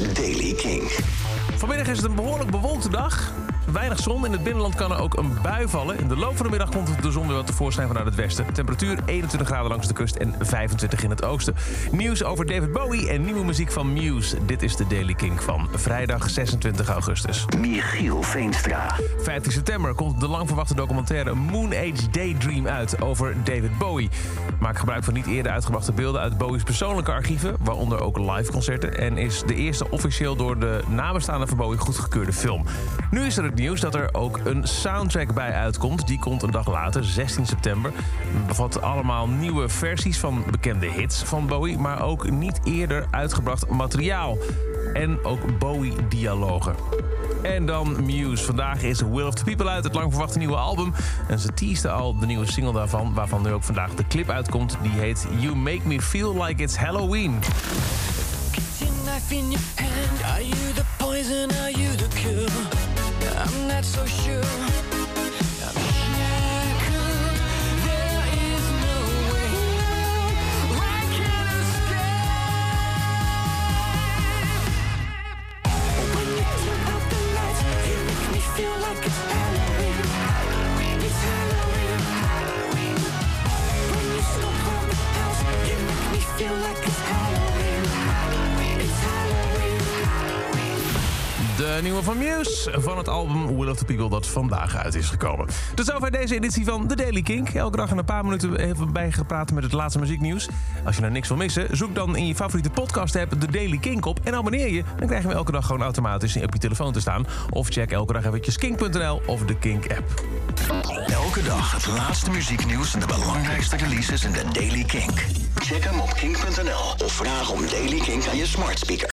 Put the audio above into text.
is Daily King. Vanmiddag is het een behoorlijk bewolkte dag. Weinig zon. In het binnenland kan er ook een bui vallen. In de loop van de middag komt de zon weer wat tevoorschijn vanuit het westen. Temperatuur 21 graden langs de kust en 25 in het oosten. Nieuws over David Bowie en nieuwe muziek van Muse. Dit is de Daily King van vrijdag 26 augustus. Michiel Veenstra. 15 september komt de lang verwachte documentaire Moon Age Daydream uit over David Bowie. Maak gebruik van niet eerder uitgebrachte beelden uit Bowie's persoonlijke archieven, waaronder ook live concerten, en is de eerste officieel door de nabestaanden van Bowie goedgekeurde film. Nu is er het nieuws dat er ook een soundtrack bij uitkomt. Die komt een dag later, 16 september. Bevat allemaal nieuwe versies van bekende hits van Bowie, maar ook niet eerder uitgebracht materiaal. En ook Bowie-dialogen. En dan Muse. Vandaag is Will of the People uit, het lang verwachte nieuwe album. En ze teasten al de nieuwe single daarvan, waarvan nu ook vandaag de clip uitkomt. Die heet You Make Me Feel Like It's Halloween. Knife in your hand. Are you the poison? Are you the cure? I'm not so sure. I'm shackled. There is no way. I can't escape. When you turn the lights, you make me feel like it's Halloween. It's Halloween. When you on the house, you make me feel like it's. De nieuwe van Muse van het album Will of the People dat vandaag uit is gekomen. Tot zover deze editie van The Daily Kink. Elke dag in een paar minuten even bijgepraat met het laatste muzieknieuws. Als je nou niks wil missen, zoek dan in je favoriete podcast app The Daily Kink op en abonneer je. Dan krijg je hem elke dag gewoon automatisch op je telefoon te staan. Of check elke dag eventjes kink.nl of de Kink app. Elke dag het laatste muzieknieuws en de belangrijkste releases in de Daily Kink. Check hem op kink.nl of vraag om Daily Kink aan je smart speaker.